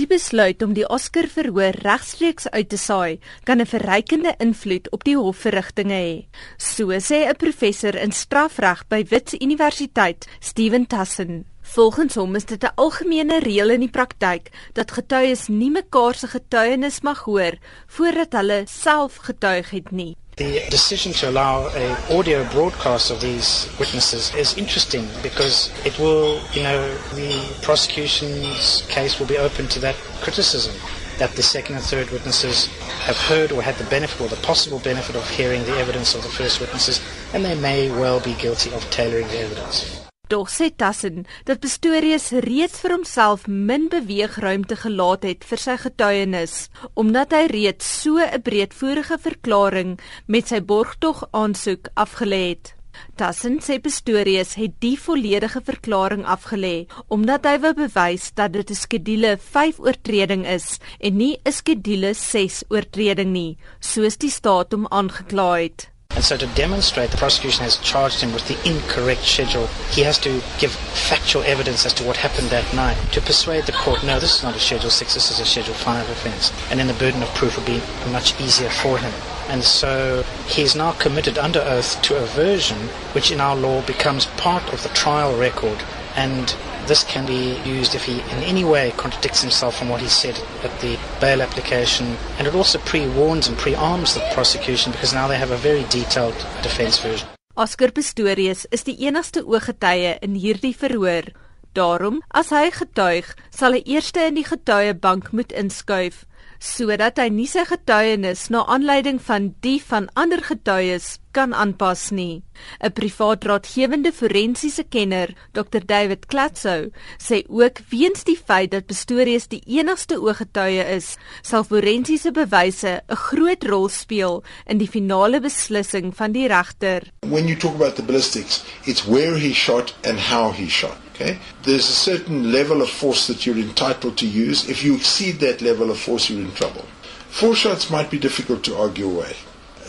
Die besluit om die Oscar verhoor regstreeks uit te saai, kan 'n verrykende invloed op die hofverrigtinge hê. So sê 'n professor in strafreg by Wits Universiteit, Steven Tassen. Volgens hom is dit 'n algemene reël in die praktyk dat getuies nie mekaar se getuienis mag hoor voordat hulle self getuig het nie. The decision to allow a audio broadcast of these witnesses is interesting because it will, you know, the prosecution's case will be open to that criticism that the second and third witnesses have heard or had the benefit or the possible benefit of hearing the evidence of the first witnesses and they may well be guilty of tailoring the evidence. Tog sê Tassen dat Pistorius reeds vir homself min beweegruimte gelaat het vir sy getuienis omdat hy reeds so 'n breedvoerige verklaring met sy borgtog aansoek afgelê het. Tassen sê Pistorius het die volledige verklaring afgelê omdat hy wou bewys dat dit 'n skedule 5 oortreding is en nie 'n skedule 6 oortreding nie, soos die staat hom aangekla het. And so to demonstrate the prosecution has charged him with the incorrect schedule, he has to give factual evidence as to what happened that night to persuade the court, no, this is not a Schedule 6, this is a Schedule 5 offence. And then the burden of proof will be much easier for him. And so he is now committed under oath to a version which in our law becomes part of the trial record and this can be used if he in any way contradicts himself from what he said at the bail application. And it also pre-warns and pre-arms the prosecution because now they have a very detailed defense version. Oscar Pistorius is die enigste ooggetuie in hierdie verhoor. Daarom, as hy getuig, sal hy eers in die getuiebank moet inskuif sodat hy nie sy getuienis na aanleiding van die van ander getuies kan aanpas nie. 'n Privaat raadgewende forensiese kenner, Dr David Klatso, sê ook weens die feit dat Pistorius die enigste ooggetuie is, sal forensiese bewyse 'n groot rol speel in die finale beslissing van die regter. When you talk about the ballistics, it's where he shot and how he shot. Okay? There's a certain level of force that you're entitled to use. If you exceed that level of force, you're in trouble. Four shots might be difficult to argue away.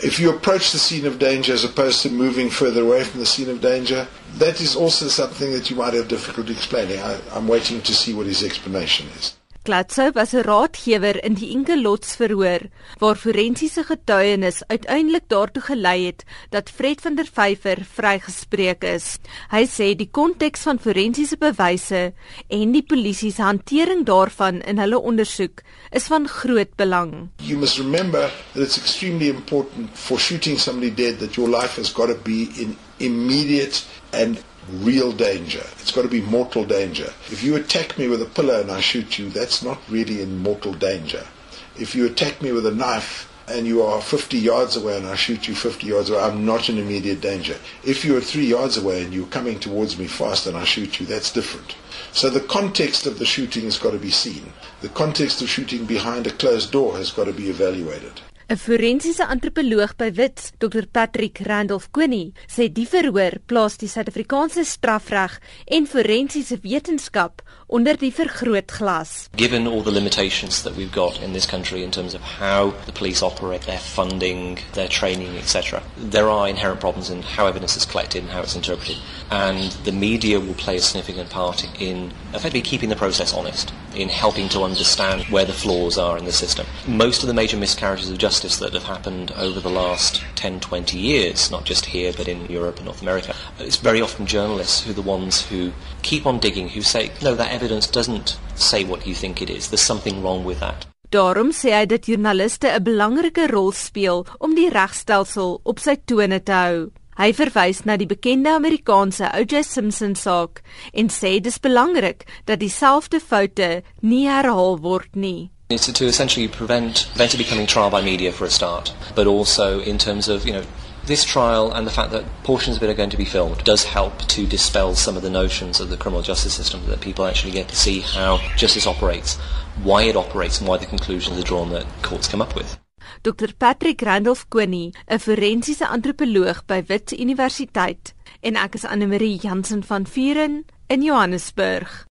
If you approach the scene of danger as opposed to moving further away from the scene of danger, that is also something that you might have difficulty explaining. I, I'm waiting to see what his explanation is. Klatso was 'n raadgewer in die Ingelots verhoor waar forensiese getuienis uiteindelik daartoe gelei het dat Fred van der Vyver vrygespreek is. Hy sê die konteks van forensiese bewyse en die polisie se hantering daarvan in hulle ondersoek is van groot belang. You must remember that it's extremely important for shooting somebody dead that your life has got to be in immediate and real danger. It's got to be mortal danger. If you attack me with a pillow and I shoot you, that's not really in mortal danger. If you attack me with a knife and you are 50 yards away and I shoot you 50 yards away, I'm not in immediate danger. If you are three yards away and you're coming towards me fast and I shoot you, that's different. So the context of the shooting has got to be seen. The context of shooting behind a closed door has got to be evaluated. 'n Forensiese antropoloog by Wits, Dr Patrick Randolph Koenie, sê die verhoor plaas die Suid-Afrikaanse strafreg en forensiese wetenskap onder die vergrootglas. Given all the limitations that we've got in this country in terms of how the police operate, their funding, their training, etc., there are inherent problems in how evidence is collected and how it's interpreted. And the media will play a significant part in effectively keeping the process honest, in helping to understand where the flaws are in the system. Most of the major miscarriages of justice that have happened over the last 10, 20 years, not just here but in Europe and North America, it's very often journalists who are the ones who keep on digging, who say, no, that evidence doesn't say what you think it is. There's something wrong with that. Daarom sê hy dat joernaliste 'n belangrike rol speel om die regstelsel op sy tone te hou. Hy verwys na die bekende Amerikaanse O.J. Simpson saak en sê dis belangrik dat dieselfde foute nie herhaal word nie. It's to essentially prevent, prevent it becoming trial by media for a start, but also in terms of, you know, this trial and the fact that portions of it are going to be filmed does help to dispel some of the notions of the criminal justice system that people actually get to see how justice operates, why it operates, and why the conclusions are drawn that courts come up with. Dr Patrick Randolph Koenie, 'n forensiese antropoloog by Wits Universiteit, en ek is Anne Marie Jansen van Vuren in Johannesburg.